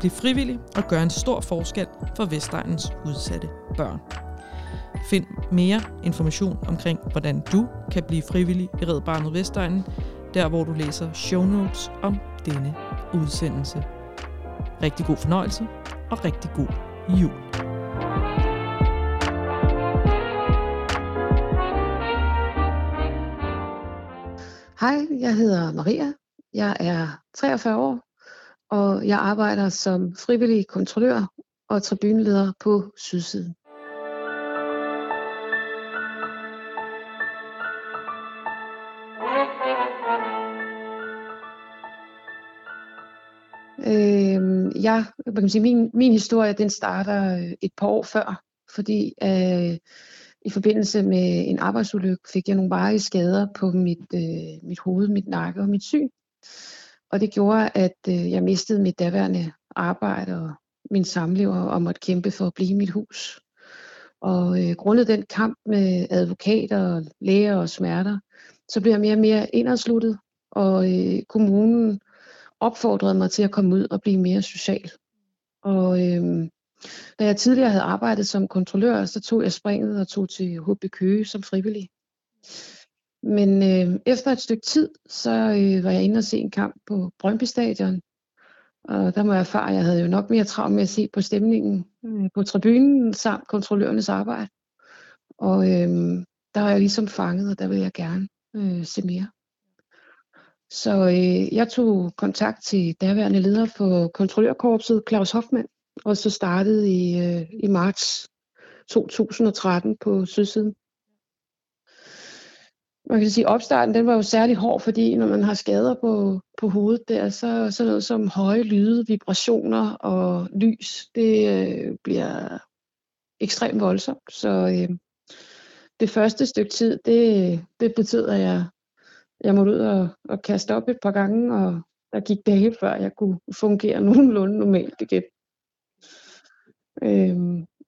Bliv frivillig og gør en stor forskel for Vestegnens udsatte børn. Find mere information omkring, hvordan du kan blive frivillig i Red Barnet Vestegnen, der hvor du læser show notes om denne udsendelse. Rigtig god fornøjelse og rigtig god jul. Hej, jeg hedder Maria. Jeg er 43 år, og jeg arbejder som frivillig kontrollør og tribuneleder på Sydsiden. Øh, jeg, hvad kan man sige, min, min historie den starter øh, et par år før, fordi øh, i forbindelse med en arbejdsulykke fik jeg nogle varige skader på mit, øh, mit hoved, mit nakke og mit syn. Og det gjorde, at øh, jeg mistede mit daværende arbejde og min samlever og måtte kæmpe for at blive i mit hus. Og øh, grundet den kamp med advokater, læger og smerter, så blev jeg mere og mere indadsluttet, og øh, kommunen opfordrede mig til at komme ud og blive mere social. Og øh, da jeg tidligere havde arbejdet som kontrollør, så tog jeg springet og tog til HB Køge som frivillig. Men øh, efter et stykke tid, så øh, var jeg inde og se en kamp på Brøndby Stadion. Og der må jeg erfare, at jeg havde jo nok mere travlt med at se på stemningen øh, på tribunen samt kontrollørernes arbejde. Og øh, der var jeg ligesom fanget, og der ville jeg gerne øh, se mere. Så øh, jeg tog kontakt til daværende leder for kontrollørkorpset, Claus Hoffmann, og så startede i, øh, i marts 2013 på Sydsiden. Man kan sige, opstarten den var jo særlig hård, fordi når man har skader på, på hovedet der, så så noget som høje lyde, vibrationer og lys, det øh, bliver ekstremt voldsomt. Så øh, det første stykke tid, det, det betød, at jeg, jeg måtte ud og, og kaste op et par gange, og der gik dage før jeg kunne fungere nogenlunde normalt igen. Øh,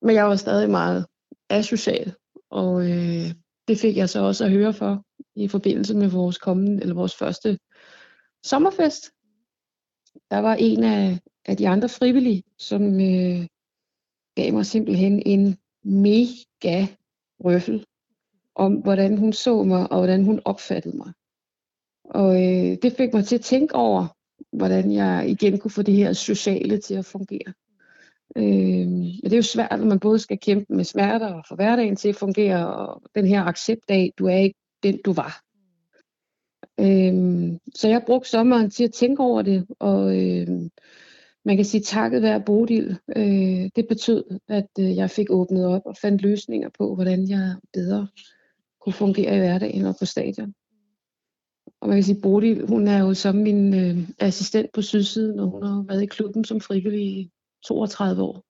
men jeg var stadig meget asocial, og øh, det fik jeg så også at høre for i forbindelse med vores kommende, eller vores første sommerfest. Der var en af, af de andre frivillige, som øh, gav mig simpelthen en mega røffel om, hvordan hun så mig, og hvordan hun opfattede mig. Og øh, det fik mig til at tænke over, hvordan jeg igen kunne få det her sociale til at fungere. Øh, det er jo svært, når man både skal kæmpe med smerter og få hverdagen til at fungere, og den her accept af, du er ikke den, du var. Øhm, så jeg brugte sommeren til at tænke over det, og øhm, man kan sige takket være Bodil, øh, det betød, at øh, jeg fik åbnet op og fandt løsninger på, hvordan jeg bedre kunne fungere i hverdagen og på stadion. Og man kan sige, Bodil, hun er jo som min øh, assistent på sydsiden, og hun har været i klubben som frivillig 32 år.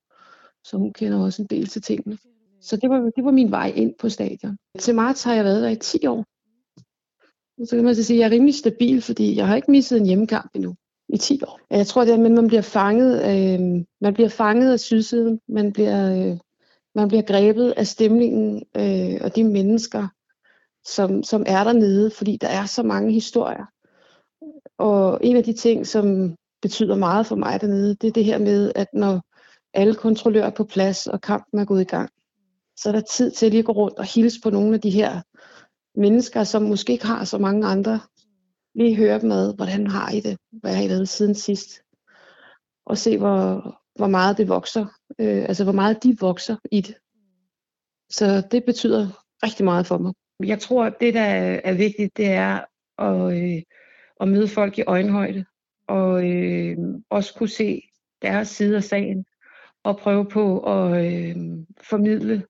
Så hun kender også en del til tingene. Så det var, det var min vej ind på stadion. Til marts har jeg været der i 10 år. Så kan man så sige, at jeg er rimelig stabil, fordi jeg har ikke misset en hjemmekamp endnu i 10 år. Jeg tror, det er, at man bliver fanget, øh, man bliver fanget af sydsiden. Man bliver, øh, man bliver grebet af stemningen øh, og de mennesker, som, som er dernede, fordi der er så mange historier. Og en af de ting, som betyder meget for mig dernede, det er det her med, at når alle kontrollører er på plads, og kampen er gået i gang, så er der tid til at lige gå rundt og hilse på nogle af de her mennesker, som måske ikke har så mange andre. Lige høre dem ad, hvordan har I det? Hvad har I været siden sidst? Og se, hvor, hvor meget det vokser. Øh, altså, hvor meget de vokser i det. Så det betyder rigtig meget for mig. Jeg tror, at det, der er vigtigt, det er at, øh, at møde folk i øjenhøjde og øh, også kunne se deres side af sagen og prøve på at øh, formidle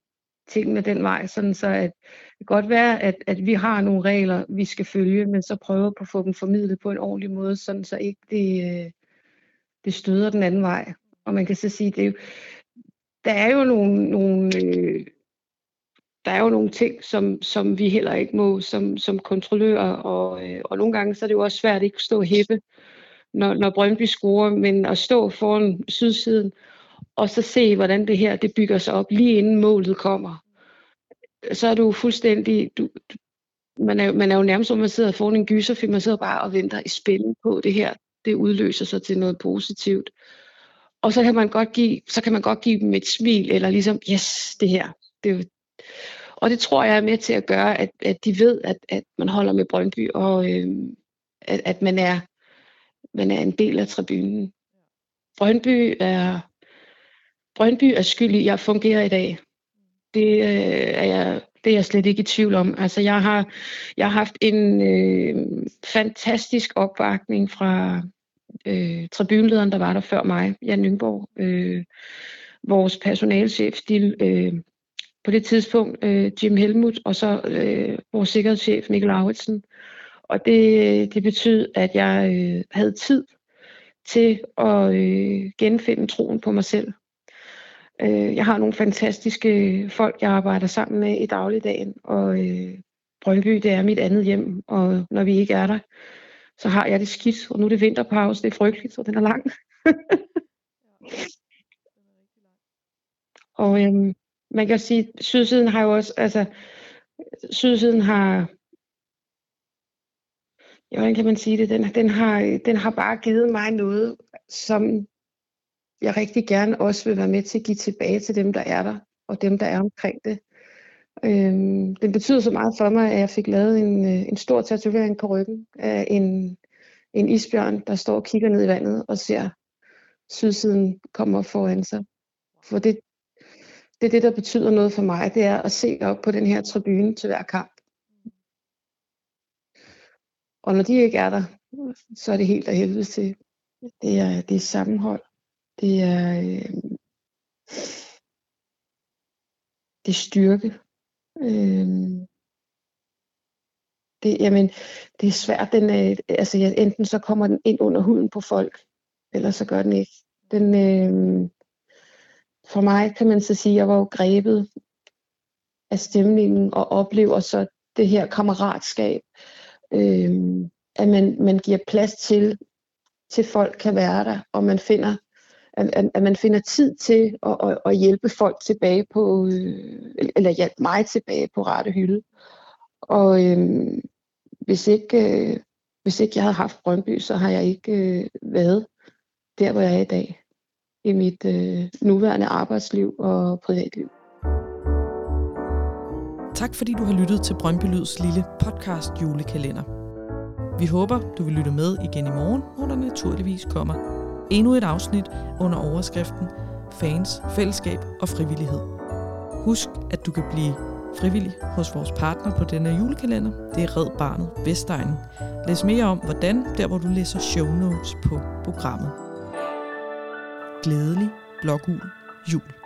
tingene den vej, sådan så at det kan godt være, at, at vi har nogle regler, vi skal følge, men så prøve på at få dem formidlet på en ordentlig måde, sådan så ikke det, øh, det støder den anden vej. Og man kan så sige, det er jo, der er jo nogle, nogle øh, der er jo nogle ting, som, som vi heller ikke må som, som kontrollører, og, øh, og nogle gange så er det jo også svært at ikke stå hæppe, når, når Brøndby scorer, men at stå foran sydsiden, og så se, hvordan det her det bygger sig op, lige inden målet kommer. Så er du fuldstændig, du, man, er, man er jo nærmest, som man sidder foran en gyserfilm, man sidder bare og venter i spænding på det her, det udløser sig til noget positivt. Og så kan man godt give, så kan man godt give dem et smil, eller ligesom, yes, det her, det, og det tror jeg er med til at gøre, at, at de ved, at, at man holder med Brøndby, og øh, at, at man, er, man er en del af tribunen. Brøndby er, Brøndby er skyld i, at jeg fungerer i dag. Det, øh, er jeg, det er jeg slet ikke i tvivl om. Altså, jeg har, jeg har haft en øh, fantastisk opbakning fra øh, tribunlederen, der var der før mig, Jan Nyngborg. Øh, vores personalchef, de, øh, på det tidspunkt øh, Jim Helmut, og så øh, vores sikkerhedschef Mikkel Lauritsen. Og det, øh, det betød, at jeg øh, havde tid til at øh, genfinde troen på mig selv. Øh, jeg har nogle fantastiske folk, jeg arbejder sammen med i dagligdagen, og øh, Brøndby, det er mit andet hjem, og når vi ikke er der, så har jeg det skidt, og nu er det vinterpause, det er frygteligt, og den er lang. og øhm, man kan sige, at sydsiden har jo også, altså, sydsiden har, ja, hvordan kan man sige det, den, den, har, den har bare givet mig noget, som jeg rigtig gerne også vil være med til at give tilbage til dem, der er der, og dem, der er omkring det. Øhm, det betyder så meget for mig, at jeg fik lavet en, øh, en stor tatovering på ryggen af en, en isbjørn, der står og kigger ned i vandet og ser sydsiden komme foran sig. For det, det er det, der betyder noget for mig, det er at se op på den her tribune til hver kamp. Og når de ikke er der, så er det helt af helvede til. Det er, det er sammenhold. Det er, øh, det er styrke. Øh, det, jamen, det er svært. Den, øh, altså, enten så kommer den ind under huden på folk, eller så gør den ikke. Den, øh, for mig kan man så sige, at jeg var jo grebet af stemningen og oplever så det her kammeratskab, øh, at man, man giver plads til, til folk kan være der, og man finder at, at man finder tid til at, at, at hjælpe folk tilbage på, øh, eller hjælpe mig tilbage på rette hylde. Og øhm, hvis ikke, øh, hvis ikke jeg havde haft Brøndby, så har jeg ikke øh, været der, hvor jeg er i dag i mit øh, nuværende arbejdsliv og privatliv. Tak fordi du har lyttet til Brøndby Lyds lille podcast julekalender. Vi håber, du vil lytte med igen i morgen, hvor der naturligvis kommer endnu et afsnit under overskriften Fans, Fællesskab og Frivillighed. Husk, at du kan blive frivillig hos vores partner på denne julekalender. Det er Red Barnet Vestegnen. Læs mere om, hvordan, der hvor du læser show notes på programmet glædelig blågul jul.